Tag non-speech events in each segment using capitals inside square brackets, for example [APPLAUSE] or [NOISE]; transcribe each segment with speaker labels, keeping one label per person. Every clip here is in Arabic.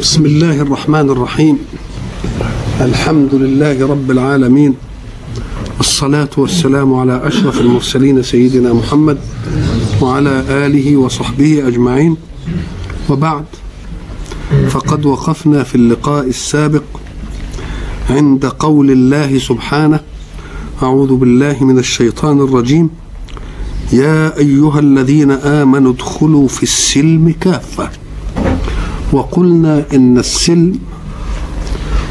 Speaker 1: بسم الله الرحمن الرحيم. الحمد لله رب العالمين. والصلاة والسلام على أشرف المرسلين سيدنا محمد وعلى آله وصحبه أجمعين. وبعد فقد وقفنا في اللقاء السابق عند قول الله سبحانه أعوذ بالله من الشيطان الرجيم. يا أيها الذين آمنوا ادخلوا في السلم كافة. وقلنا إن السلم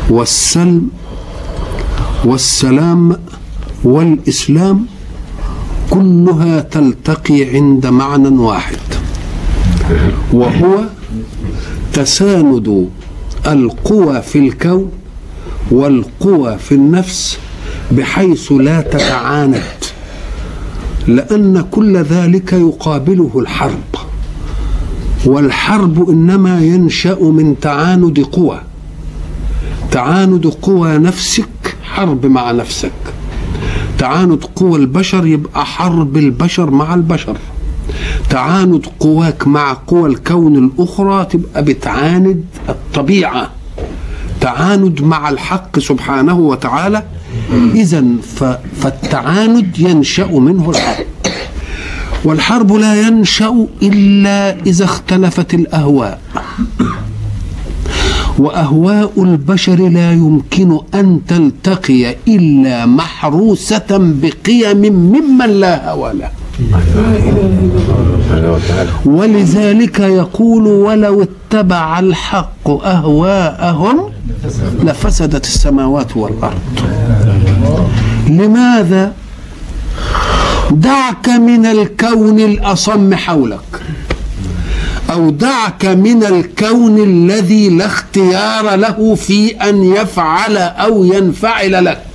Speaker 1: والسلم والسلام والإسلام كلها تلتقي عند معنى واحد وهو تساند القوى في الكون والقوى في النفس بحيث لا تتعاند لأن كل ذلك يقابله الحرب. والحرب إنما ينشأ من تعاند قوى. تعاند قوى نفسك حرب مع نفسك. تعاند قوى البشر يبقى حرب البشر مع البشر. تعاند قواك مع قوى الكون الأخرى تبقى بتعاند الطبيعة. تعاند مع الحق سبحانه وتعالى. إذا فالتعاند ينشأ منه الحرب والحرب لا ينشأ إلا إذا اختلفت الأهواء. وأهواء البشر لا يمكن أن تلتقي إلا محروسة بقيم ممن لا هوى له. ولذلك يقول ولو اتبع الحق أهواءهم لفسدت السماوات والأرض. لماذا؟ دعك من الكون الأصم حولك أو دعك من الكون الذي لا اختيار له في أن يفعل أو ينفعل لك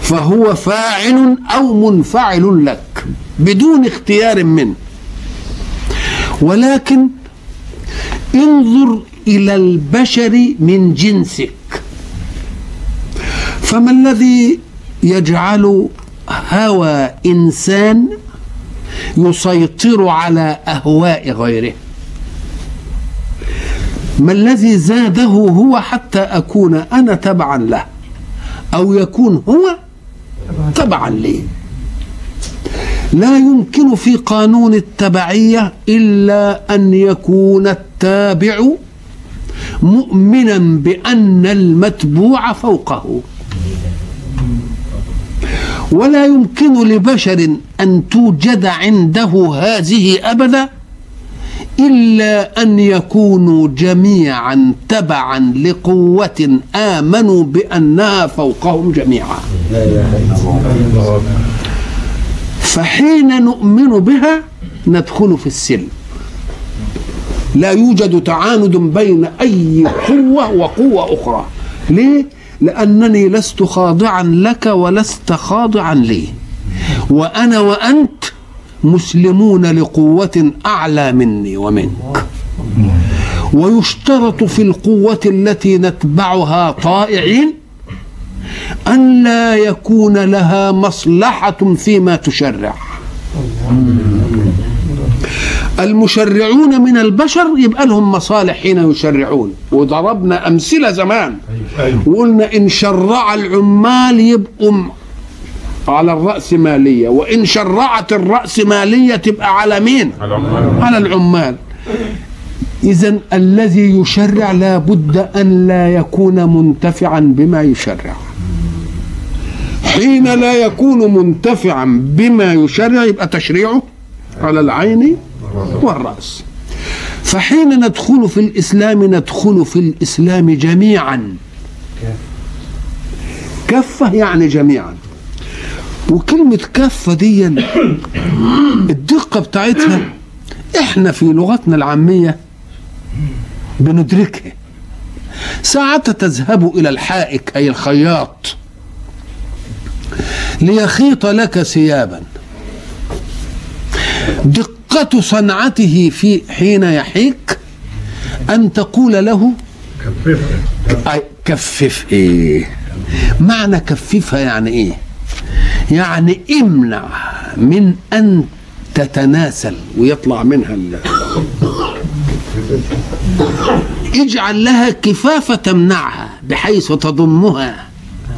Speaker 1: فهو فاعل أو منفعل لك بدون اختيار منه. ولكن انظر إلى البشر من جنسك فما الذي يجعل هوى إنسان يسيطر على أهواء غيره. ما الذي زاده هو حتى أكون أنا تبعا له أو يكون هو تبعا لي. لا يمكن في قانون التبعية إلا أن يكون التابع مؤمنا بأن المتبوع فوقه. ولا يمكن لبشر أن توجد عنده هذه أبدا إلا أن يكونوا جميعا تبعا لقوة آمنوا بأنها فوقهم جميعا. فحين نؤمن بها ندخل في السلم. لا يوجد تعاند بين أي قوة وقوة أخرى. ليه؟ لأنني لست خاضعا لك ولست خاضعا لي. وأنا وأنت مسلمون لقوة أعلى مني ومنك. ويشترط في القوة التي نتبعها طائعين أن لا يكون لها مصلحة فيما تشرع. المشرعون من البشر يبقى لهم مصالح حين يشرعون. وضربنا أمثلة زمان. وقلنا إن شرع العمال يبقوا على الرأسمالية وإن شرعت الرأسمالية تبقى على مين؟ على العمال. إذا الذي يشرع لا بد أن لا يكون منتفعا بما يشرع. حين لا يكون منتفعا بما يشرع يبقى تشريعه على العين والرأس. فحين ندخل في الإسلام ندخل في الإسلام جميعا. كفة يعني جميعا. وكلمة كافة دي الدقة بتاعتها إحنا في لغتنا العامية بندركها. ساعة تذهب إلى الحائك أي الخياط. ليخيط لك ثيابا. دقة صنعته في حين يحيك أن تقول له كففها كفف إيه؟ معنى كففها يعني إيه؟ يعني امنع من أن تتناسل ويطلع منها ال... اجعل لها كفافة تمنعها بحيث تضمها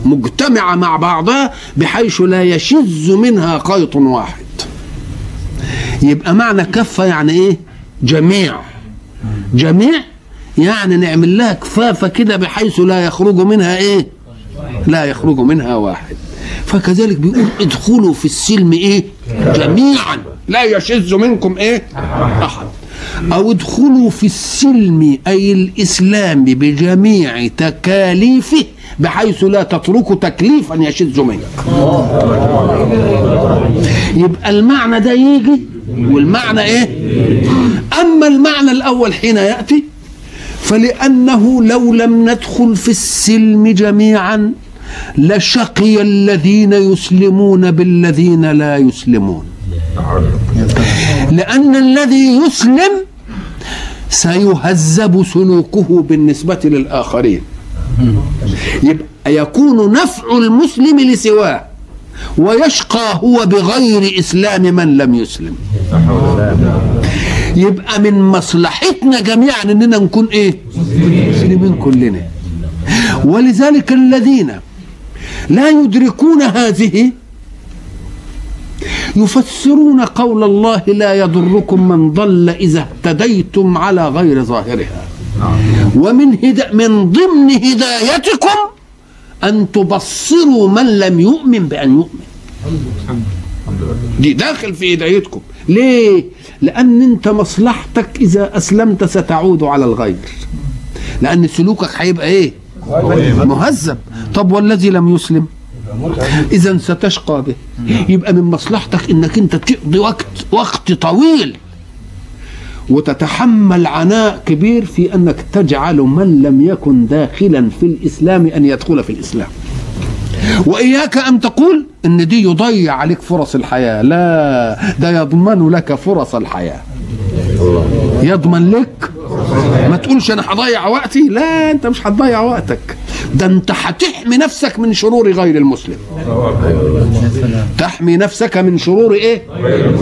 Speaker 1: مجتمعة مع بعضها بحيث لا يشذ منها خيط واحد. يبقى معنى كفة يعني إيه؟ جميع. جميع يعني نعمل لها كفافة كده بحيث لا يخرج منها إيه؟ لا يخرج منها واحد. فكذلك بيقول ادخلوا في السلم إيه؟ جميعا. لا يشذ منكم إيه؟ أحد. أو ادخلوا في السلم أي الإسلام بجميع تكاليفه بحيث لا تتركوا تكليفا يشذ منك يبقى المعنى ده يجي والمعنى إيه؟ أما المعنى الأول حين يأتي فلأنه لو لم ندخل في السلم جميعا لشقي الذين يسلمون بالذين لا يسلمون. لأن الذي يسلم سيهذب سلوكه بالنسبة للآخرين. يبقى يكون نفع المسلم لسواه ويشقى هو بغير إسلام من لم يسلم. يبقى من مصلحتنا جميعا إننا نكون إيه؟ مسلمين كلنا. ولذلك الذين لا يدركون هذه يفسرون قول الله لا يضركم من ضل إذا اهتديتم على غير ظاهرها. ومن هدا من ضمن هدايتكم أن تبصروا من لم يؤمن بأن يؤمن. دي داخل في هدايتكم. ليه؟ لأن أنت مصلحتك إذا أسلمت ستعود على الغير. لأن سلوكك هيبقى إيه؟ مهذب. طب والذي لم يسلم؟ اذا ستشقى به. يبقى من مصلحتك إنك أنت تقضي وقت وقت طويل. وتتحمل عناء كبير في أنك تجعل من لم يكن داخلا في الإسلام أن يدخل في الإسلام. وإياك أن تقول إن دي يضيع عليك فرص الحياة. لا ده يضمن لك فرص الحياة. يضمن لك. ما تقولش أنا هضيع وقتي. لا أنت مش هتضيع وقتك. ده انت هتحمي نفسك من شرور غير المسلم. تحمي نفسك من شرور إيه؟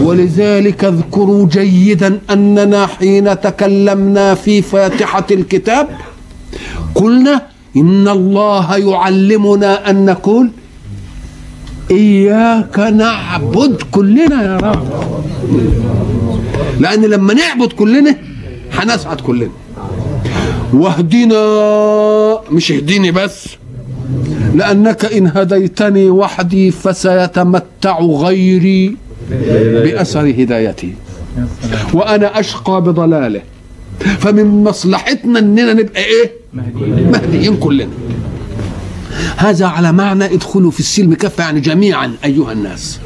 Speaker 1: ولذلك اذكروا جيدا اننا حين تكلمنا في فاتحة الكتاب قلنا إن الله يعلمنا أن نقول إياك نعبد كلنا يا رب. لأن لما نعبد كلنا هنسعد كلنا. واهدنا مش اهديني بس. لأنك إن هديتني وحدي فسيتمتع غيري بأثر هدايتي. وأنا أشقى بضلاله. فمن مصلحتنا إننا نبقى إيه؟ مهديين كلنا. هذا على معنى ادخلوا في السلم كفة يعني جميعا أيها الناس.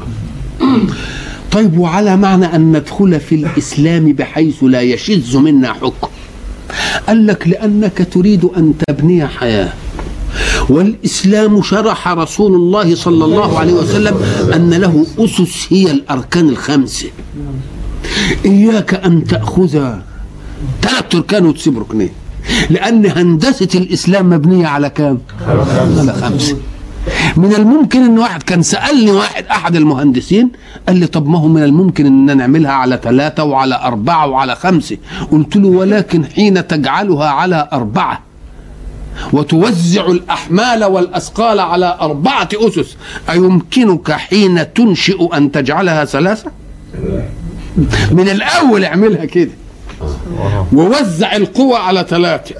Speaker 1: طيب وعلى معنى أن ندخل في الإسلام بحيث لا يشذ منا حكم. قال لك لأنك تريد أن تبني حياة. والإسلام شرح رسول الله صلى الله عليه وسلم أن له أسس هي الأركان الخمسة. إياك أن تأخذ. ثلاث أركان وتسيب ركنين. لأن هندسة الإسلام مبنية على كام؟ على خمسة. من الممكن إن واحد كان سألني واحد أحد المهندسين قال لي طب ما هو من الممكن إن نعملها على ثلاثة وعلى أربعة وعلى خمسة؟ قلت له ولكن حين تجعلها على أربعة. وتوزع الأحمال والأثقال على أربعة أسس. أيمكنك حين تنشئ أن تجعلها ثلاثة؟ من الأول اعملها كده. ووزع القوى على ثلاثة.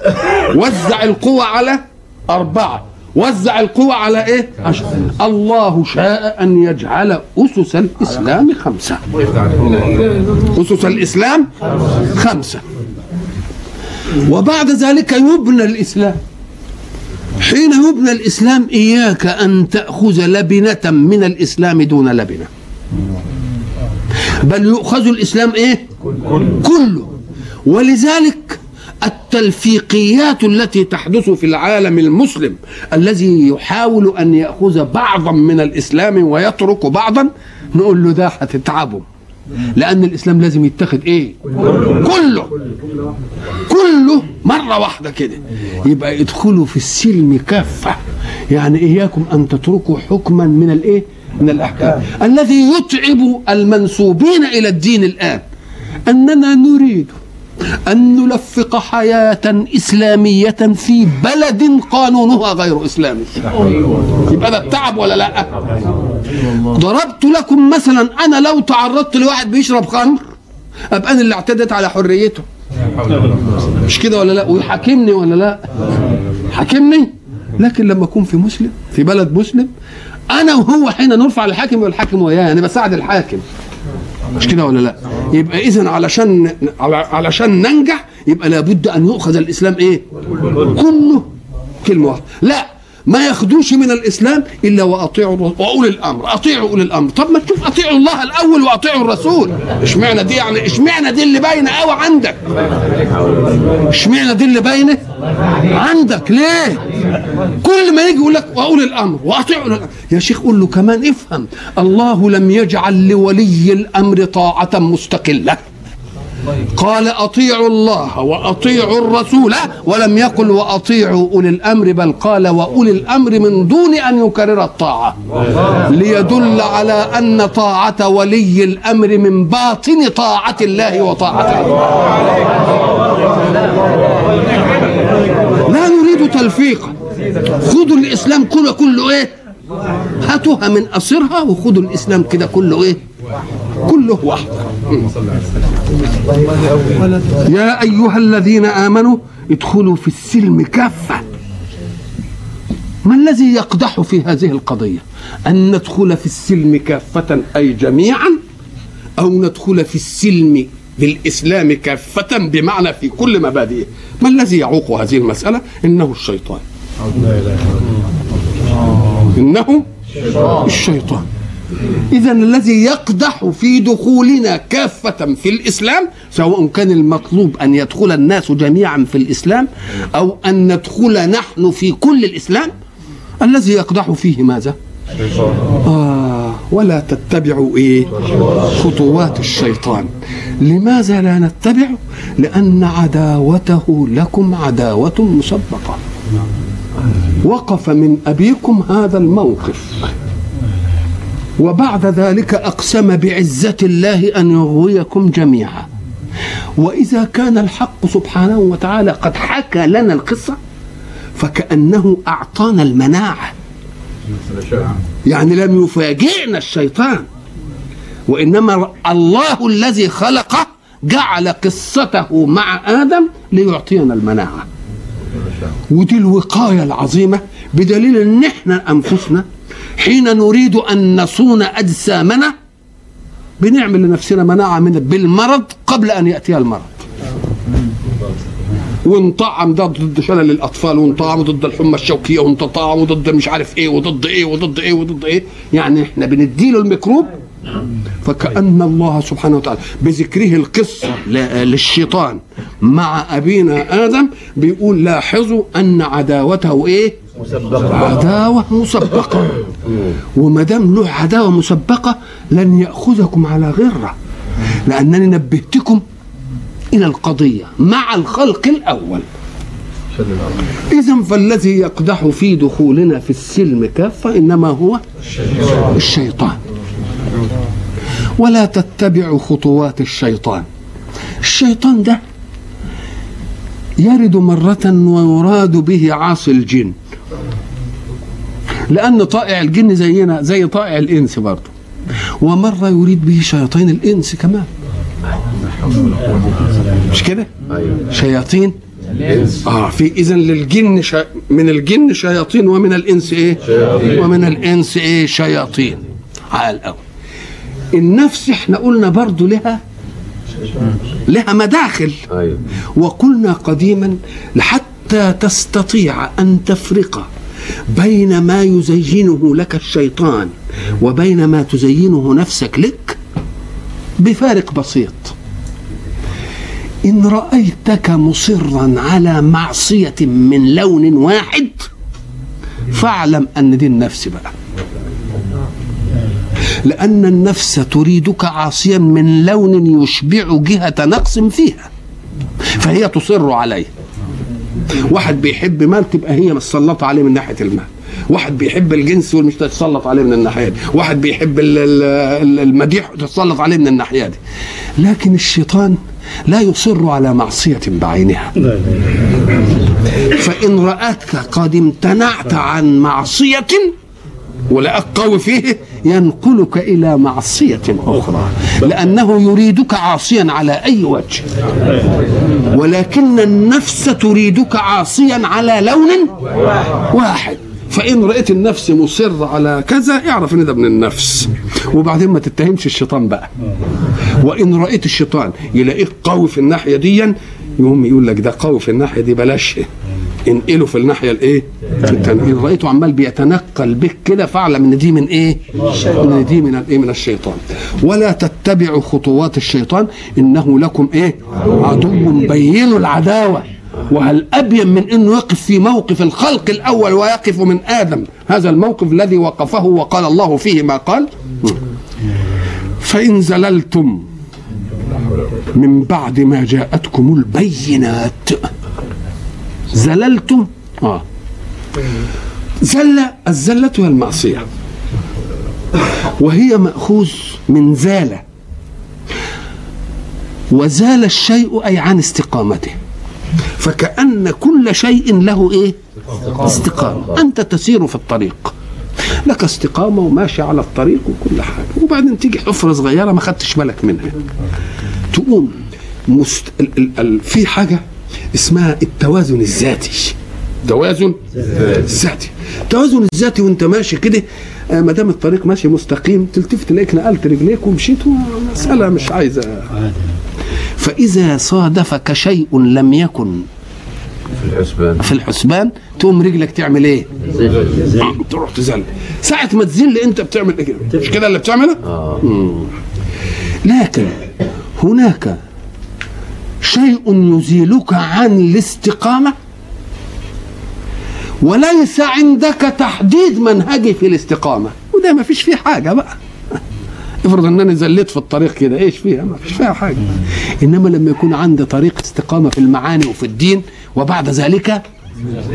Speaker 1: وزع القوى على أربعة. وزع القوى على إيه؟ عشر. الله شاء أن يجعل أسس الإسلام خمسة. أسس الإسلام خمسة. وبعد ذلك يبنى الإسلام. حين يبنى الإسلام إياك أن تأخذ لبنة من الإسلام دون لبنة. بل يؤخذ الإسلام إيه؟ كله. ولذلك التلفيقيات التي تحدث في العالم المسلم الذي يحاول أن يأخذ بعضا من الإسلام ويترك بعضا نقول له ده هتتعبوا لأن الإسلام لازم يتخذ إيه؟ كله. كله مرة واحدة كده. يبقى ادخلوا في السلم كافة. يعني إياكم أن تتركوا حكما من الإيه؟ من الأحكام. الذي يتعب المنسوبين إلى الدين الآن أننا نريد أن نلفق حياة إسلامية في بلد قانونها غير إسلامي. يبقى ده التعب ولا لأ؟ ضربت لكم مثلا أنا لو تعرضت لواحد بيشرب خمر أبقى أنا اللي اعتدت على حريته. مش كده ولا لأ؟ ويحاكمني ولا لأ؟ حاكمني. لكن لما أكون في مسلم في بلد مسلم أنا وهو حين نرفع الحاكم والحاكم وياه أنا بساعد الحاكم. مش كده ولا لأ؟ يبقى اذا علشان علشان ننجح يبقى لابد أن يؤخذ الإسلام إيه؟ كله. كلمة واحدة. لا ما ياخدوش من الإسلام إلا وأطيعوا وأولي الأمر. أطيعوا أولي الأمر. طب ما تشوف أطيعوا الله الأول وأطيعوا الرسول. اشمعنى دي يعني اشمعنى دي اللي باينة قوي عندك؟ اشمعنى دي اللي باينة؟ عندك ليه؟ كل ما يجي يقول لك واولي الأمر واطيعوا يا شيخ قول له كمان افهم. الله لم يجعل لولي الأمر طاعة مستقلة. قال أطيعوا الله وأطيعوا الرسول ولم يقل وأطيعوا أولي الأمر بل قال وأولي الأمر من دون أن يكرر الطاعة. ليدل على أن طاعة ولي الأمر من باطن طاعة الله وطاعه نريد تلفيقا خذوا الإسلام كله كله إيه؟ هاتوها من قصرها وخذوا الإسلام كده كله إيه؟ كله واحد. يا أيها الذين آمنوا ادخلوا في السلم كافة. ما الذي يقدح في هذه القضية؟ أن ندخل في السلم كافة أي جميعا أو ندخل في السلم بالإسلام كافة بمعنى في كل مبادئه. ما الذي يعوق هذه المسألة؟ إنه الشيطان. إنه الشيطان. إذا الذي يقدح في دخولنا كافة في الإسلام سواء كان المطلوب أن يدخل الناس جميعا في الإسلام أو أن ندخل نحن في كل الإسلام الذي يقدح فيه ماذا؟ آه ولا تتبعوا إيه؟ خطوات الشيطان. لماذا لا نتبع؟ لأن عداوته لكم عداوة مسبقة. وقف من أبيكم هذا الموقف. وبعد ذلك أقسم بعزة الله أن يغويكم جميعا. وإذا كان الحق سبحانه وتعالى قد حكى لنا القصة فكأنه أعطانا المناعة. يعني لم يفاجئنا الشيطان وإنما الله الذي خلقه جعل قصته مع آدم ليعطينا المناعة. ودي الوقاية العظيمة بدليل إن إحنا أنفسنا حين نريد أن نصون أجسامنا بنعمل لنفسنا مناعة من بالمرض قبل أن ياتي المرض. ونطعم ده ضد شلل الاطفال ونطعم ضد الحمى الشوكية ونطعم ضد مش عارف إيه وضد إيه وضد إيه وضد إيه. يعني إحنا بنديله الميكروب فكأن الله سبحانه وتعالى بذكره القصة للشيطان مع أبينا آدم بيقول لاحظوا أن عداوته إيه؟ مسبقة. عداوة مسبقة. وما دام له عداوة مسبقة لن يأخذكم على غرة لأنني نبهتكم إلى القضية مع الخلق الأول. إذا فالذي يقدح في دخولنا في السلم كافة إنما هو الشيطان. ولا تتبعوا خطوات الشيطان. الشيطان ده يرد مرة ويراد به عاصي الجن. لأن طائع الجن زينا زي طائع الإنس برضه ومرة يريد به شياطين الإنس كمان. مش كده؟ شياطين آه في اذا للجن شا... من الجن شياطين ومن الإنس إيه؟ شياطين. ومن الإنس إيه؟ شياطين عال قوي النفس إحنا قلنا برضو لها لها مداخل وقلنا قديما حتى تستطيع أن تفرق بين ما يزينه لك الشيطان وبين ما تزينه نفسك لك بفارق بسيط إن رأيتك مصرا على معصية من لون واحد فاعلم أن دي النفس بقى. لأن النفس تريدك عاصيا من لون يشبع جهة نقص فيها فهي تصر عليه. واحد بيحب مال تبقى هي مسلطة عليه من ناحية المال. واحد بيحب الجنس والمش تتسلط عليه من الناحية دي. واحد بيحب المديح تتسلط عليه من الناحية دي. لكن الشيطان لا يصر على معصية بعينها. فإن رأتك قد امتنعت عن معصية ولقاك قوي فيه ينقلك إلى معصية أخرى. لأنه يريدك عاصيا على أي وجه. ولكن النفس تريدك عاصيا على لون واحد. فإن رأيت النفس مصر على كذا اعرف إن ده من النفس وبعدين ما تتهمش الشيطان بقى وإن رأيت الشيطان يلاقيك قوي في الناحية دي يقوم يقول لك ده قوي في الناحية دي بلاش انقله في الناحية الإيه؟ التانية رأيته عمال بيتنقل بك كده فاعلم إن دي من إيه؟ إن دي من الايه؟ من الشيطان ولا تتبعوا خطوات الشيطان إنه لكم إيه؟ عدو بين العداوة وهل أبين من إنه يقف في موقف الخلق الأول ويقف من آدم؟ هذا الموقف الذي وقفه وقال الله فيه ما قال؟ فإن زللتم من بعد ما جاءتكم البينات. زللتم؟ آه. زل الزلة هي المعصية وهي مأخوذ من زال. وزال الشيء أي عن استقامته. فكأن كل شيء له إيه؟ استقامة. أنت تسير في الطريق. لك استقامة وماشي على الطريق وكل حاجة وبعدين تيجي حفرة صغيرة ما خدتش بالك منها. تقوم مست... ال... ال... ال... في حاجة اسمها التوازن الذاتي. توازن ذاتي. التوازن الذاتي وانت ماشي كده آه، ما دام الطريق ماشي مستقيم تلتفت تلاقيك نقلت رجليك ومشيت مسألة مش عايزة. فإذا صادفك شيء لم يكن
Speaker 2: في الحسبان.
Speaker 1: في الحسبان تقوم رجلك تعمل إيه؟ تروح تزل. ساعة ما تزل أنت بتعمل إيه؟ مش كده اللي بتعمله؟ مم. لكن هناك شيء يزيلك عن الاستقامة؟ وليس عندك تحديد منهجي في الاستقامة. وده ما فيش فيه حاجة بقى. افرض انني زليت في الطريق كده إيش فيها؟ ما فيش فيها حاجة. إنما لما يكون عندي طريق استقامة في المعاني وفي الدين وبعد ذلك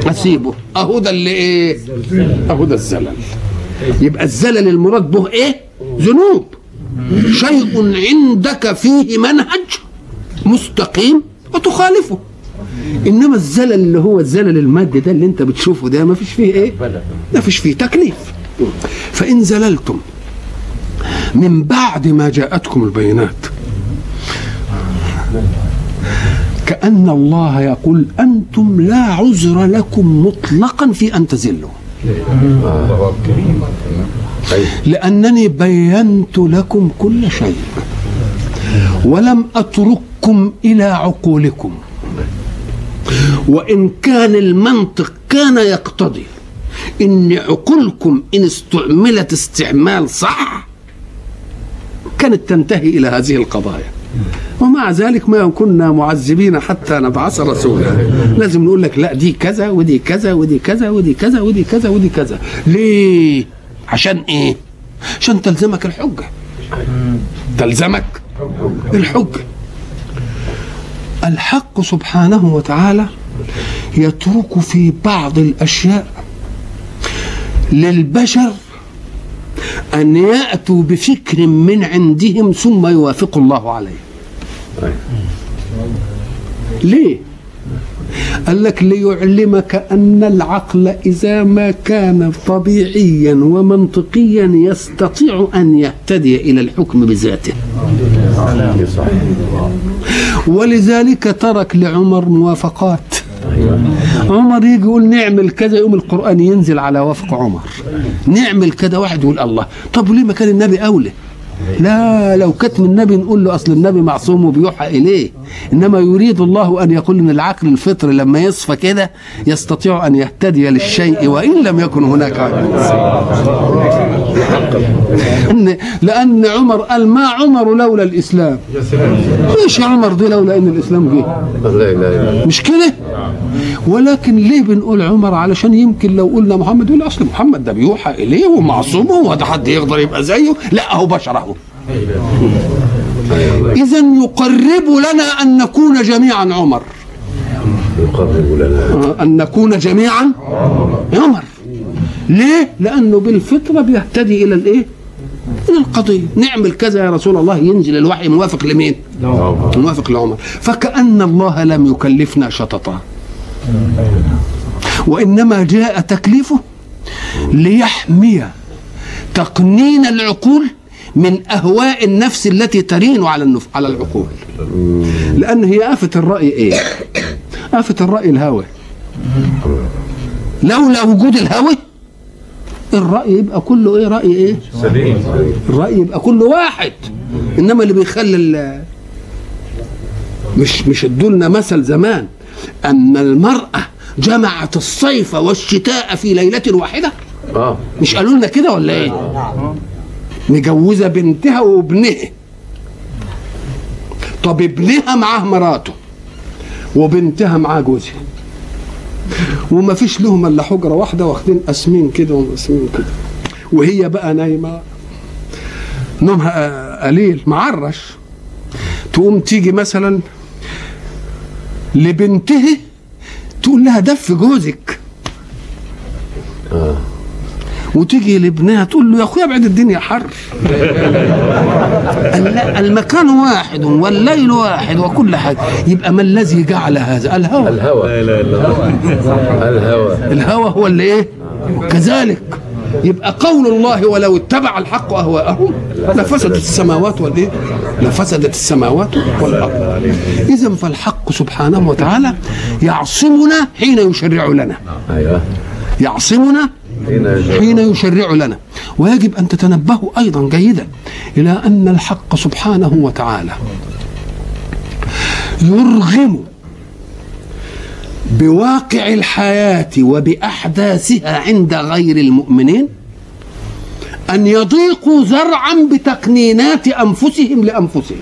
Speaker 1: أسيبه. اهو ده اللي إيه اهو ده الزلل. يبقى الزلل المراد به إيه؟ ذنوب. شيء عندك فيه منهج مستقيم وتخالفه. إنما الزلل اللي هو الزلل المادي ده اللي أنت بتشوفه ده ما فيش فيه إيه؟ ما فيش فيه تكليف. فإن زللتم من بعد ما جاءتكم البينات. كأن الله يقول أنتم لا عذر لكم مطلقا في أن تزلوا. لأنني بينت لكم كل شيء ولم أترككم إلى عقولكم. وإن كان المنطق كان يقتضي إن عقولكم إن استعملت استعمال صح كانت تنتهي إلى هذه القضايا. ومع ذلك ما كنا معذبين حتى نبعث رسولا. لازم نقول لك لا دي كذا ودي كذا ودي كذا ودي كذا ودي كذا ودي كذا. ليه؟ عشان إيه؟ عشان تلزمك الحجة. تلزمك الحجة. الحق سبحانه وتعالى يترك في بعض الأشياء للبشر أن يأتوا بفكر من عندهم ثم يوافق الله عليه. ليه؟ قال لك ليعلمك أن العقل إذا ما كان طبيعيا ومنطقيا يستطيع أن يهتدي إلى الحكم بذاته. ولذلك ترك لعمر موافقات. عمر يجي يقول نعمل كذا يقوم القرآن ينزل على وفق عمر. نعمل كذا واحد يقول الله. طب وليه ما كان النبي أولى؟ لا لو كتم النبي نقول له أصل النبي معصوم وبيوحى إليه. إنما يريد الله أن يقول إن العقل الفطري لما يصفى كده يستطيع أن يهتدي للشيء وإن لم يكن هناك إن لأن عمر قال ما عمر لولا الإسلام. إيش يا عمر دي لولا إن الإسلام جه؟ مش كده؟ ولكن ليه بنقول عمر علشان يمكن لو قلنا محمد يقول أصل محمد ده بيوحى إليه ومعصوم هو ده حد يقدر يبقى زيه؟ لا هو بشر أهو. اذا يقرب لنا أن نكون جميعا عمر.
Speaker 2: يقرب لنا.
Speaker 1: أن نكون جميعا عمر. ليه؟ لأنه بالفطرة بيهتدي إلى الإيه؟ من القضية. نعمل كذا يا رسول الله. ينزل الوحي موافق لمين؟ موافق لعمر. فكأن الله لم يكلفنا شططا. وإنما جاء تكليفه ليحمي تقنين العقول من أهواء النفس التي ترين على النف... على العقول. لأن هي آفة الرأي إيه؟ آفة الرأي الهوى. لولا وجود الهوى الرأي يبقى كله إيه؟ رأي إيه؟
Speaker 2: سليم.
Speaker 1: الرأي يبقى كله واحد. إنما اللي بيخلي مش مش ادولنا مثل زمان. أن المرأة جمعت الصيف والشتاء في ليلة واحدة؟
Speaker 2: آه.
Speaker 1: مش قالوا لنا كده ولا إيه؟ مجوزة بنتها وابنها. طب ابنها معاه مراته وبنتها معاه جوزها. وما فيش لهم إلا حجرة واحدة واخدين قاسمين كده ومقسمين كده. وهي بقى نايمة. نومها آه، قليل معرش. تقوم تيجي مثلا لبنته تقول لها دف جوزك. وتيجي لابنها تقول له يا أخويا ابعد الدنيا حر. [LAUGHS] المكان واحد والليل واحد وكل حاجة. يبقى ما الذي جعل هذا؟ الهوى.
Speaker 2: الهوى. لا إله إلا الهوى.
Speaker 1: الهوى هو اللي إيه؟ كذلك. يبقى قول الله ولو اتبع الحق اهواءهم لفسدت السماوات والإيه؟ لفسدت السماوات والأرض. إذا فالحق سبحانه وتعالى يعصمنا حين يشرع لنا.
Speaker 2: أيوه.
Speaker 1: يعصمنا
Speaker 2: حين
Speaker 1: يشرع لنا. ويجب أن تتنبهوا أيضا جيدا إلى أن الحق سبحانه وتعالى يرغم بواقع الحياة وبأحداثها عند غير المؤمنين أن يضيقوا زرعا بتقنينات أنفسهم لأنفسهم.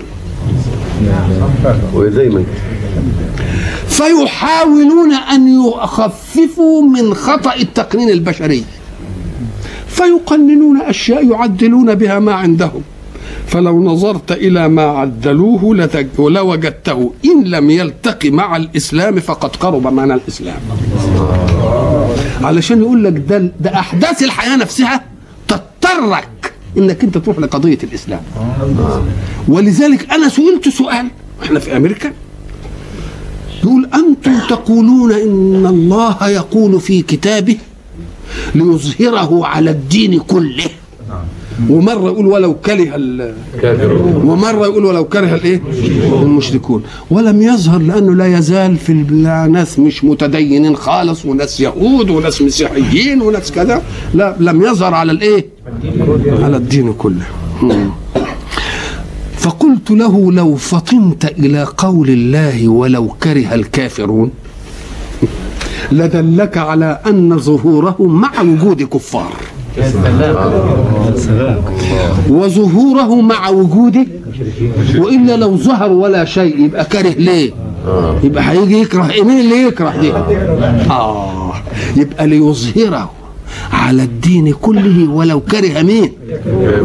Speaker 2: ودايما
Speaker 1: فيحاولون أن يخففوا من خطأ التقنين البشري. فيقننون أشياء يعدلون بها ما عندهم. فلو نظرت إلى ما عدلوه لوجدته. إن لم يلتقي مع الإسلام فقد قرب من الإسلام. علشان يقول لك ده ده أحداث الحياة نفسها تضطرك إنك أنت تروح لقضية الإسلام. ولذلك أنا سئلت سؤال إحنا في أمريكا. يقول أنتم تقولون إن الله يقول في كتابه ليظهره على الدين كله. ومرة يقول ولو كره ال-
Speaker 2: كافرون.
Speaker 1: ومرة يقول ولو كره الايه؟ المشركون. ولم يظهر لأنه لا يزال في ناس مش متدينين خالص وناس يهود وناس مسيحيين وناس كذا. لا لم يظهر على الايه؟ على الدين كله. فقلت له لو فطنت إلى قول الله ولو كره الكافرون لدلك على أن ظهوره مع وجود كفار. وظهوره مع وجوده. والا لو ظهر ولا شيء يبقى كاره ليه؟ يبقى هيجي يكره. إيه؟ مين اللي يكره دي؟ آه. يبقى ليظهره على الدين كله ولو كره مين؟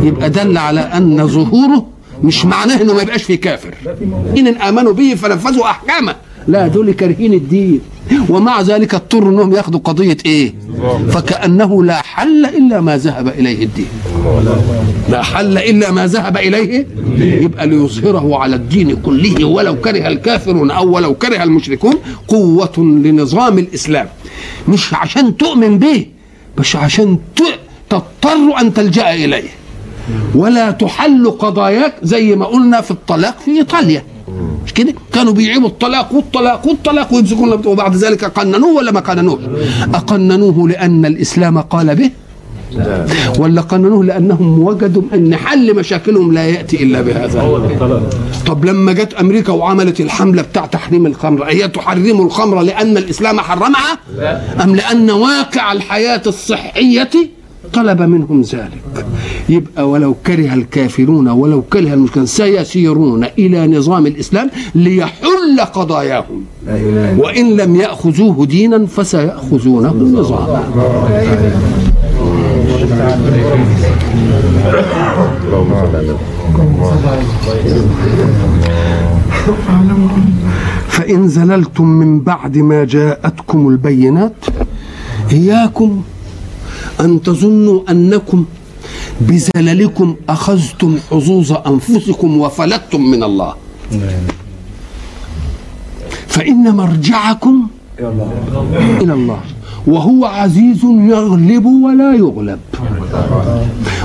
Speaker 1: يبقى دل على أن ظهوره مش معناه إنه ما يبقاش في كافر. إن امنوا به فنفذوا أحكامه. لا دول كارهين الدين. ومع ذلك اضطروا انهم ياخذوا قضية إيه؟ فكأنه لا حل إلا ما ذهب إليه الدين. لا حل إلا ما ذهب إليه يبقى ليظهره على الدين كله ولو كره الكافرون أو ولو كره المشركون قوة لنظام الإسلام. مش عشان تؤمن به بس عشان تضطر أن تلجأ إليه. ولا تحل قضاياك زي ما قلنا في الطلاق في إيطاليا. مش كده؟ كانوا بيعيبوا الطلاق والطلاق والطلاق ويمسكون وبعد ذلك قننوه ولا ما قننوش أقننوه لأن الإسلام قال به. ولا قننوه لأنهم وجدوا أن حل مشاكلهم لا يأتي إلا بهذا. طب لما جت أمريكا وعملت الحملة بتاع تحريم الخمر هي تحرم الخمر لأن الإسلام حرمها؟ أم لأن واقع الحياة الصحية طلب منهم ذلك. يبقى ولو كره الكافرون ولو كره المشركون سيسيرون إلى نظام الإسلام ليحل قضاياهم. وإن لم يأخذوه دينا فسياخذونه نظاما. فإن زللتم من بعد ما جاءتكم البينات إياكم أن تظنوا أنكم بزللكم أخذتم حظوظ أنفسكم وفلتتم من الله. فإن مرجعكم إلى الله. وهو عزيز يغلب ولا يغلب.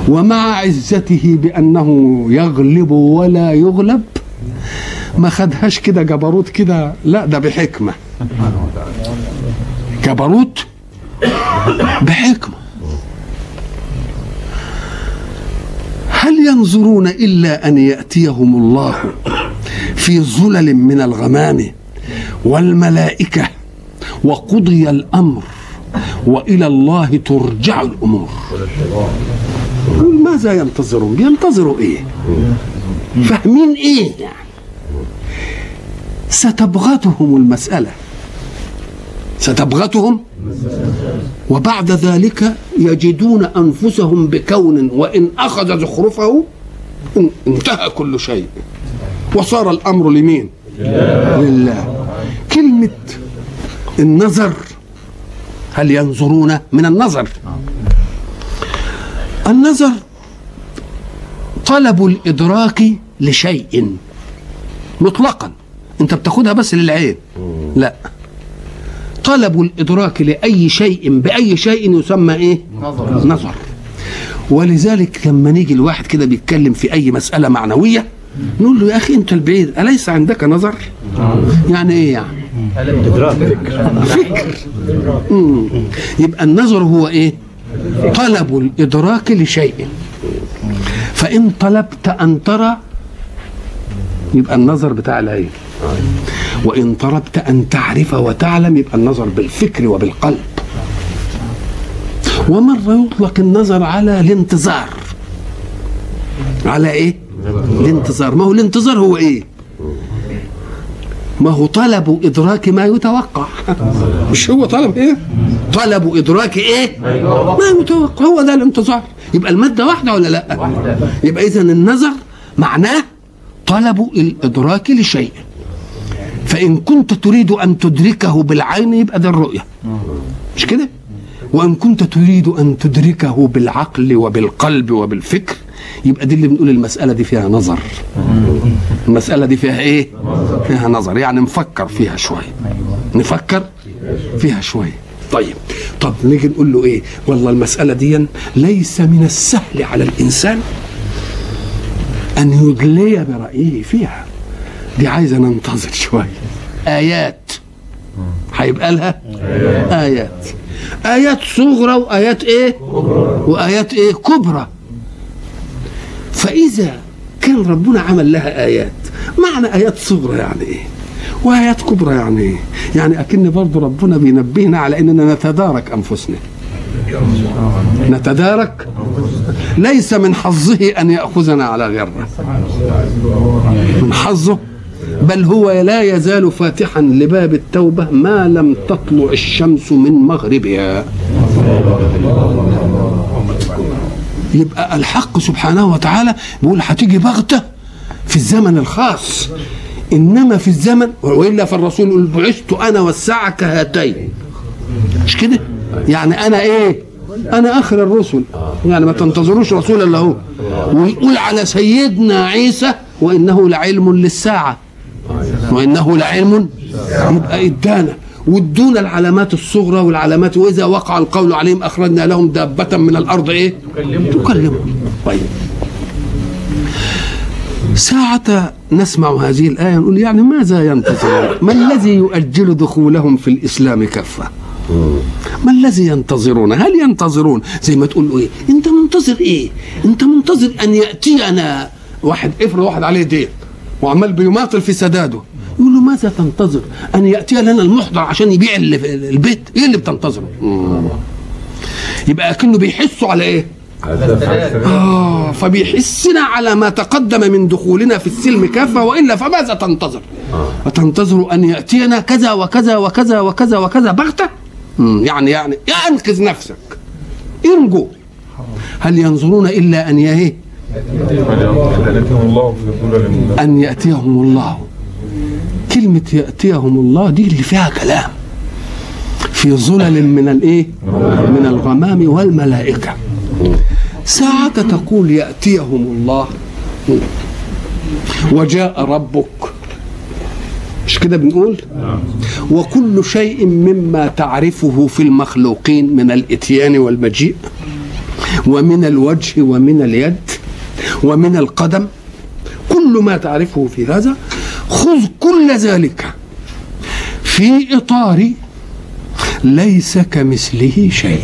Speaker 1: ومع عزته بأنه يغلب ولا يغلب. ما خدهاش كده جبروت كده. لا ده بحكمة. جبروت بحكمة. هل ينظرون إلا أن يأتيهم الله في ظلل من الغمام والملائكة وقضي الأمر وإلى الله ترجع الأمور؟ ماذا ينتظرون؟ بينتظروا إيه؟ فاهمين إيه؟ يعني ستبغتهم المسألة. ستبغتهم؟ وبعد ذلك يجدون أنفسهم بكون وإن أخذ زخرفه إن- انتهى كل شيء. وصار الأمر لمين؟ لله. كلمة النظر هل ينظرون من النظر؟ النظر طلب الإدراك لشيء مطلقا. أنت بتاخدها بس للعين. لا. طلب الإدراك لأي شيء بأي شيء يسمى إيه؟ نظر, نظر. ولذلك لما نيجي الواحد كده بيتكلم في أي مسألة معنوية نقول له يا أخي أنت البعيد أليس عندك نظر؟ يعني إيه يعني؟ فكر. مم. يبقى النظر هو إيه؟ طلب الإدراك لشيء. فإن طلبت أن ترى يبقى النظر بتاع العين. وإن طلبت أن تعرف وتعلم يبقى النظر بالفكر وبالقلب ومرة يطلق النظر على الانتظار على إيه؟ الانتظار ما هو الانتظار هو إيه؟ ما هو طلب إدراك ما يتوقع [LAUGHS] مش هو طلب إيه؟ طلب إدراك إيه؟ ما يتوقع هو ده الانتظار يبقى المادة واحدة ولا لأ؟ يبقى إذا النظر معناه طلب الإدراك لشيء فإن كنت تريد أن تدركه بالعين يبقى ده الرؤية. مش كده؟ وإن كنت تريد أن تدركه بالعقل وبالقلب وبالفكر يبقى دي اللي بنقول المسألة دي فيها نظر. المسألة دي فيها إيه؟ فيها نظر. يعني نفكر فيها شوية. نفكر فيها شوية. طيب. طب نيجي نقول له إيه؟ والله المسألة دي ليس من السهل على الإنسان أن يدلي برأيه فيها. دي عايزة ننتظر شوية. آيات. هيبقى لها؟ آيات. آيات صغرى وآيات إيه؟ وآيات إيه؟ كبرى. فإذا كان ربنا عمل لها آيات معنى آيات صغرى يعني إيه؟ وآيات كبرى يعني إيه؟ يعني أكن برضو ربنا بينبهنا على أننا نتدارك أنفسنا. نتدارك؟ ليس من حظه أن يأخذنا على غرة. من حظه؟ بل هو لا يزال فاتحا لباب التوبة ما لم تطلع الشمس من مغربها. يبقى الحق سبحانه وتعالى بيقول هتيجي بغتة في الزمن الخاص. إنما في الزمن وإلا فالرسول يقول بعثت أنا والساعة كهاتين مش كده؟ يعني أنا إيه؟ أنا آخر الرسل. يعني ما تنتظروش رسول إلا هو ويقول على سيدنا عيسى وإنه لعلم للساعة. وإنه لعلم يبقى ادانا وادونا العلامات الصغرى والعلامات وإذا وقع القول عليهم أخرجنا لهم دابة من الأرض إيه؟ تكلمهم طيب ساعة نسمع هذه الآية نقول يعني ماذا ينتظرون؟ ما الذي يؤجل دخولهم في الإسلام كفة؟ ما الذي ينتظرون؟ هل ينتظرون زي ما تقول إيه؟ أنت منتظر إيه؟ أنت منتظر أن يأتينا واحد افرض واحد عليه دين وعمال بيماطل في سداده يقول له ماذا تنتظر؟ أن يأتي لنا المحضر عشان يبيع البيت. إيه اللي بتنتظره. يبقى كأنه بيحسوا على إيه؟ آه فبيحسنا على ما تقدم من دخولنا في السلم كافة وإلا فماذا تنتظر؟ أتنتظر أن يأتينا كذا وكذا وكذا وكذا وكذا بغتة؟ يعني يعني يا أنقذ نفسك. انجو هل ينظرون إلا أن يهيه أن يأتيهم الله. كلمة يأتيهم الله دي اللي فيها كلام. في ظلل من الإيه من الغمام والملائكة. ساعة تقول يأتيهم الله. وجاء ربك. مش كده بنقول؟ وكل شيء مما تعرفه في المخلوقين من الإتيان والمجيء ومن الوجه ومن اليد ومن القدم كل ما تعرفه في هذا خذ كل ذلك في إطار ليس كمثله شيء.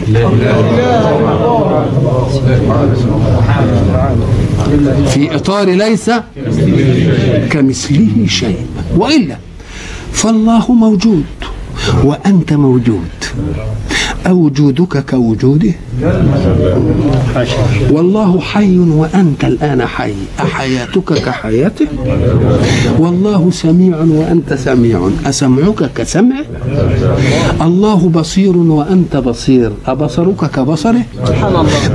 Speaker 1: في إطار ليس كمثله شيء. وإلا فالله موجود وأنت موجود. أوجودك كوجوده. والله حي وأنت الآن حي. أحياتك كحياته؟ والله سميع وأنت سميع. أسمعك كسمعه الله بصير وأنت بصير. أبصرك كبصره؟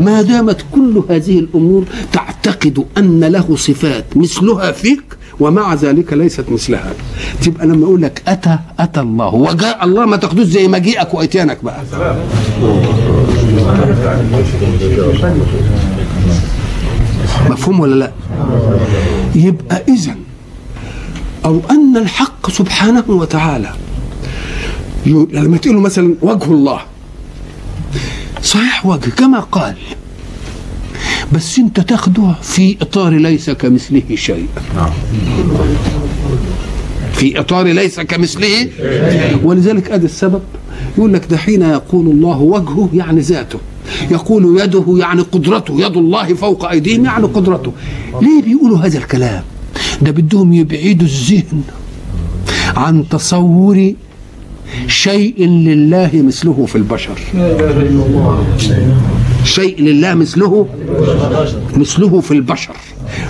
Speaker 1: ما دامت كل هذه الأمور تعتقد أن له صفات مثلها فيك؟ ومع ذلك ليست مثلها. تبقى لما أقول لك أتى أتى الله. وجاء الله ما تاخدوش زي مجيئك وأتيانك بقى. مفهوم ولا لا؟ يبقى اذا أو أن الحق سبحانه وتعالى لما تقول مثلا وجه الله. صحيح وجه كما قال بس انت تاخده في إطار ليس كمثله شيء. في إطار ليس كمثله. ولذلك ادي السبب يقول لك ده حين يقول الله وجهه يعني ذاته. يقول يده يعني قدرته. يد الله فوق أيديهم يعني قدرته. ليه بيقولوا هذا الكلام؟ ده بدهم يبعدوا الذهن عن تصور شيء لله مثله في البشر. شيء لله مثله مثله في البشر.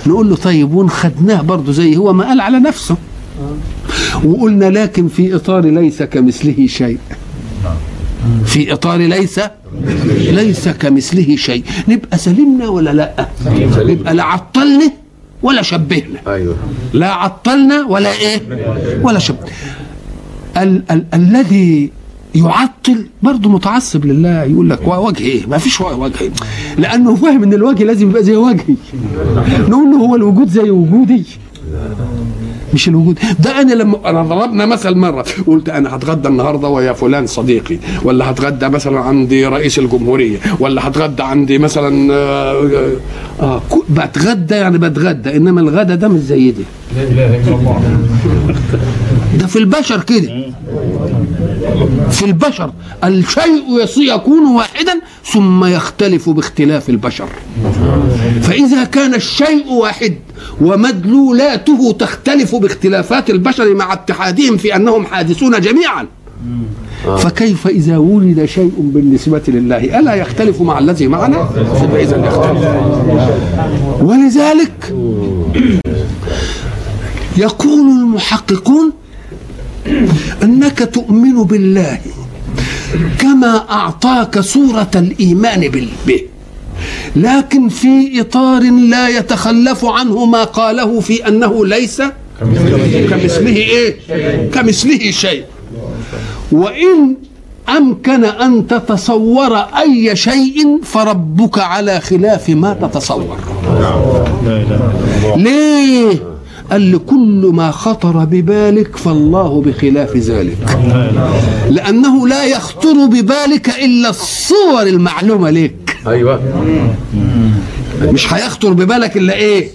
Speaker 1: نقول له طيب ونخدناه برضه زي هو ما قال على نفسه. وقلنا لكن في إطار ليس كمثله شيء. في إطار ليس ليس كمثله شيء. نبقى سلمنا ولا لأ؟ نبقى لا عطلنا ولا شبهنا.
Speaker 2: أيوه.
Speaker 1: لا عطلنا ولا إيه؟ ولا شب. ال- ال- الذي يعطل برضه متعصب لله يقول لك وجه إيه؟ ما فيش وجه إيه؟ لأنه فاهم إن الوجه لازم يبقى زي وجهي. نقول له هو الوجود زي وجودي؟ مش الوجود. ده أنا لما أنا ضربنا مثل مرة. قلت أنا هتغدى النهارده ويا فلان صديقي ولا هتغدى مثلا عندي رئيس الجمهورية ولا هتغدى عندي مثلا آه, آه بتغدى يعني بتغدى إنما الغدا ده مش زي دي.
Speaker 3: لا إله إلا الله.
Speaker 1: ده في البشر كده. في البشر الشيء يكون واحدا ثم يختلف باختلاف البشر. فإذا كان الشيء واحد ومدلولاته تختلف باختلافات البشر مع اتحادهم في أنهم حادثون جميعا فكيف إذا ولد شيء بالنسبة لله؟ ألا يختلف مع الذي معنا؟ إذا يختلف. ولذلك يقول المحققون [CLEARS THROAT] انك تؤمن بالله كما أعطاك صوره الإيمان به. لكن في إطار لا يتخلف عنه ما قاله في أنه ليس كمثله إيه؟ كمثله شيء. وإن أمكن أن تتصور أي شيء فربك على خلاف ما تتصور. ليه؟ قال لكل ما خطر ببالك فالله بخلاف ذلك. لأنه لا يخطر ببالك إلا الصور المعلومة لك.
Speaker 2: أيوه.
Speaker 1: مش هيخطر ببالك إلا إيه؟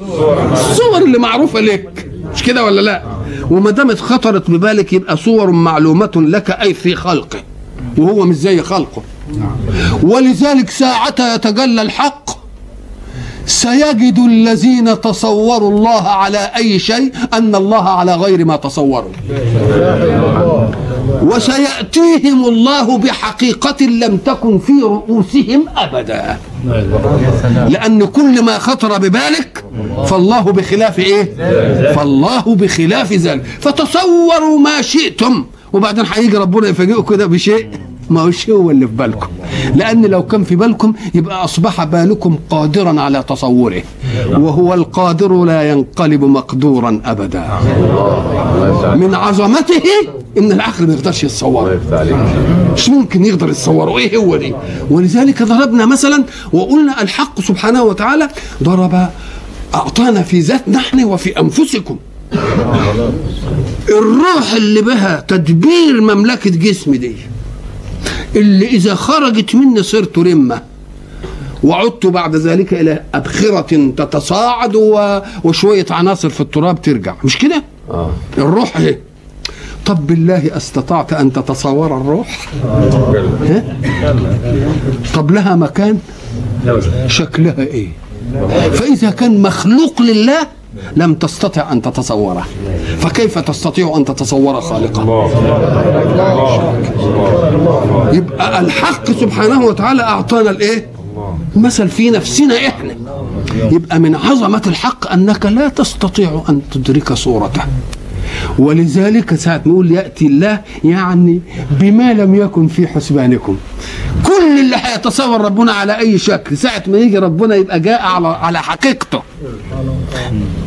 Speaker 1: الصور اللي معروفة لك. مش كده ولا لا؟ وما دامت خطرت ببالك يبقى صور معلومة لك أي في خلقه. وهو مش زي خلقه. ولذلك ساعتها يتجلى الحق سيجد الذين تصوروا الله على أي شيء أن الله على غير ما تصوروا. وسيأتيهم الله بحقيقة لم تكن في رؤوسهم أبدا. لأن كل ما خطر ببالك فالله بخلاف إيه؟ فالله بخلاف ذلك. فتصوروا ما شئتم. وبعدين هيجي ربنا يفاجئكم كده بشيء. ما هوش هو اللي في بالكم. لأن لو كان في بالكم يبقى أصبح بالكم قادرا على تصوره. وهو القادر لا ينقلب مقدورا ابدا. من عظمته إن العقل ما يقدرش يتصوره مش ممكن يقدر يتصوره إيه هو دي؟ ولذلك ضربنا مثلا وقلنا الحق سبحانه وتعالى ضرب أعطانا في ذاتنا نحن وفي أنفسكم. الروح اللي بها تدبير مملكة جسم دي. اللي إذا خرجت مني صرت رمة. وعدت بعد ذلك إلى أبخرة تتصاعد و- وشوية عناصر في التراب ترجع. مش كده؟
Speaker 2: آه.
Speaker 1: الروح إيه؟ طب بالله استطعت أن تتصور الروح؟ ها؟ طب لها مكان؟ شكلها إيه؟ فإذا كان مخلوق لله لم تستطع أن تتصوره. فكيف تستطيع أن تتصور خالقه يبقى الحق سبحانه وتعالى أعطانا الإيه؟ مثل في نفسنا إحنا. يبقى من عظمة الحق أنك لا تستطيع أن تدرك صورته. ولذلك ساعة نقول يأتي الله يعني بما لم يكن في حسبانكم. كل اللي هيتصور ربنا على أي شكل ساعة ما يجي ربنا يبقى جاء على على حقيقته.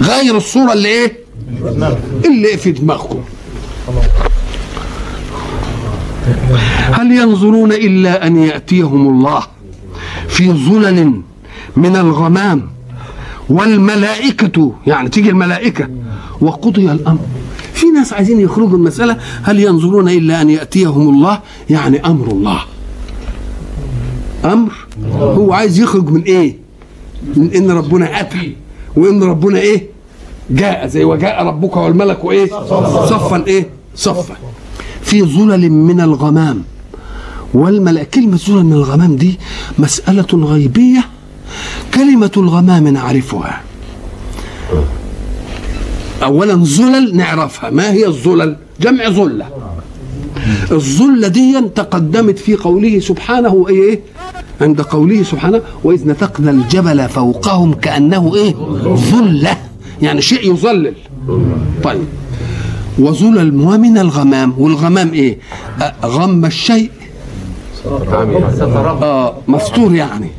Speaker 1: غير الصورة اللي إيه؟ اللي في دماغكم. هل ينظرون إلا أن يأتيهم الله في ظلل من الغمام والملائكة؟ يعني تيجي الملائكة وقضي الأمر. في ناس عايزين يخرجوا المسألة هل ينظرون إلا أن يأتيهم الله؟ يعني أمر الله. أمر؟ هو عايز يخرج من إيه؟ من إن ربنا أتى. وإن ربنا إيه؟ جاء زي وجاء ربك والملك وإيه صفا إيه؟ صفا. في ظلل من الغمام. والملائكة كلمة ظلل من الغمام دي مسألة غيبية كلمة الغمام نعرفها. أولا ظلل نعرفها. ما هي الظلل؟ جمع ظلة. الظلة دي تقدمت في قوله سبحانه إيه عند قوله سبحانه وإذ نتقنا الجبل فوقهم كأنه إيه؟ ظلة. يعني شيء يظلل. طيب. وظلل ومن الغمام؟ والغمام إيه؟ آه، غم الشيء. آه مستور يعني.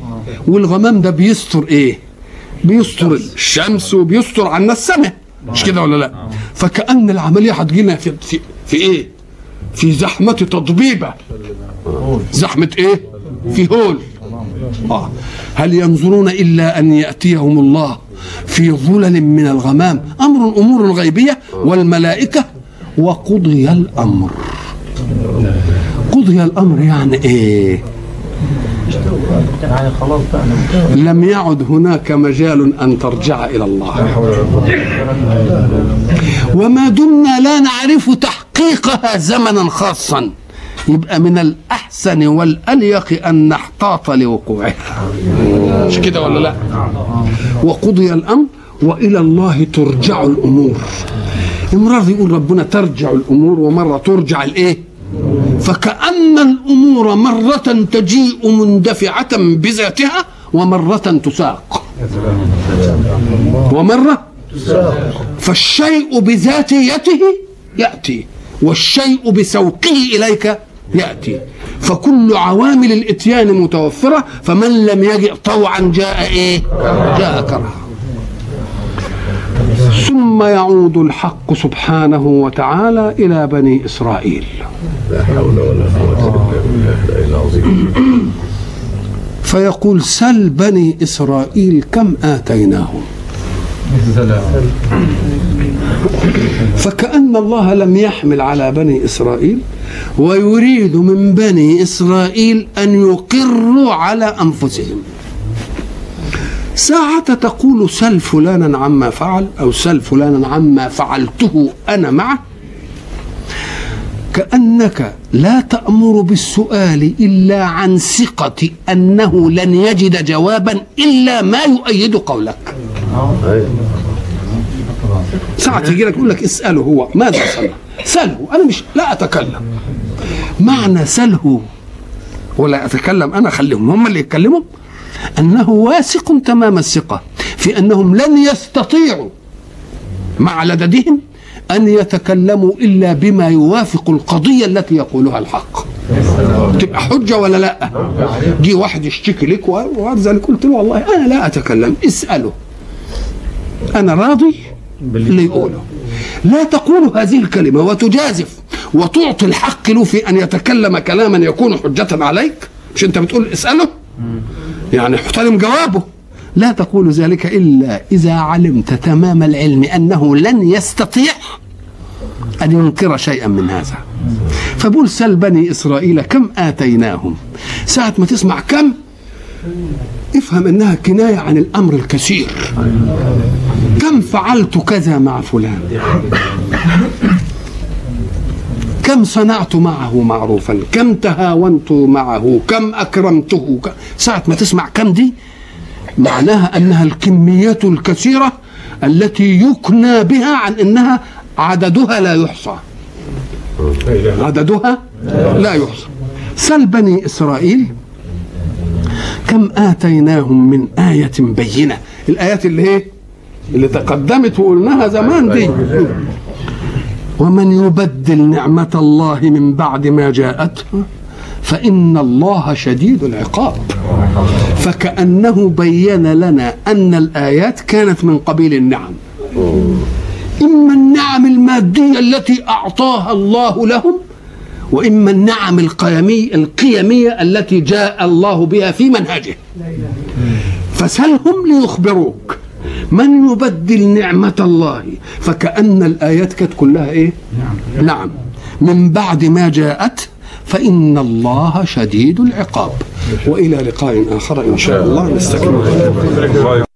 Speaker 1: والغمام ده بيستر إيه؟ بيستر الشمس وبيستر عنا السماء. مش كده ولا لا؟ فكأن العملية هتجينا في, في, في إيه؟ في زحمة تضبيبة. زحمة إيه؟ في هول. آه. هل ينظرون إلا أن يأتيهم الله في ظلل من الغمام أمر أمور غيبية والملائكة؟ وقضي الأمر. قضي الأمر يعني إيه؟
Speaker 4: يعني خلاص
Speaker 1: لم يعد هناك مجال أن ترجع إلى الله. وما دمنا لا نعرف تحقيقها زمنا خاصا. يبقى من الأحسن والأليق أن نحتاط لوقوعها. مش كده ولا لا؟ وقضي الأمر وإلى الله ترجع الأمور. مرة يقول ربنا ترجع الأمور ومرة ترجع الإيه؟ فكأن الأمور مرة تجيء مندفعة بذاتها ومرة تساق. ومرة فالشيء بذاتيته يأتي والشيء بسوقه إليك يأتي. فكل عوامل الإتيان متوفرة فمن لم يجئ طوعا جاء إيه؟ جاء كرها. ثم يعود الحق سبحانه وتعالى إلى بني إسرائيل.
Speaker 2: لا حول ولا قوة إلا بالله العظيم
Speaker 1: فيقول سل بني إسرائيل كم آتيناهم؟ فكأن الله لم يحمل على بني إسرائيل ويريد من بني إسرائيل أن يقروا على أنفسهم. ساعة تقول سل فلانا عما فعل أو سل فلانا عما فعلته أنا معه؟ كأنك لا تأمر بالسؤال إلا عن ثقة أنه لن يجد جوابا إلا ما يؤيد قولك. ساعة يجي لك يقول لك اسأله هو. ماذا صنع سله أنا مش لا أتكلم. معنى سله ولا أتكلم أنا خليهم. هم اللي يتكلموا؟ أنه واثق تمام الثقة في أنهم لن يستطيعوا مع لددهم أن يتكلموا إلا بما يوافق القضية التي يقولها الحق. تبقى حجة ولا لأ؟ جي واحد يشتكي لك وبعد قلت له والله أنا لا أتكلم اسأله. أنا راضي اللي يقوله. لا تقول هذه الكلمة وتجازف وتعطي الحق له في أن يتكلم كلاما يكون حجة عليك. مش أنت بتقول اسأله؟ يعني احترم جوابه. لا تقول ذلك إلا إذا علمت تمام العلم أنه لن يستطيع أن ينكر شيئا من هذا. فبقول سل بني إسرائيل كم آتيناهم؟ ساعة ما تسمع كم؟ افهم أنها كناية عن الأمر الكثير. كم فعلت كذا مع فلان؟ كم صنعت معه معروفا؟ كم تهاونت معه؟ كم أكرمته؟ ك- ساعة ما تسمع كم دي معناها أنها الكميات الكثيرة التي يكنى بها عن أنها عددها لا يحصى. عددها لا يحصى. سل بني إسرائيل كم آتيناهم من آية بينة؟ الآيات اللي هي اللي تقدمت وقلناها زمان دي. ومن يبدل نعمة الله من بعد ما جاءته فإن الله شديد العقاب. فكأنه بين لنا أن الآيات كانت من قبيل النعم. إما النعم المادية التي أعطاها الله لهم وإما النعم القيمية القيمية التي جاء الله بها في منهجه. فسلهم ليخبروك. من يبدل نعمة الله؟ فكأن الآيات كانت كلها إيه؟ نعم, نعم. من بعد ما جاءت فإن الله شديد العقاب. وإلى لقاء آخر إن شاء الله. نستكمل.
Speaker 3: الله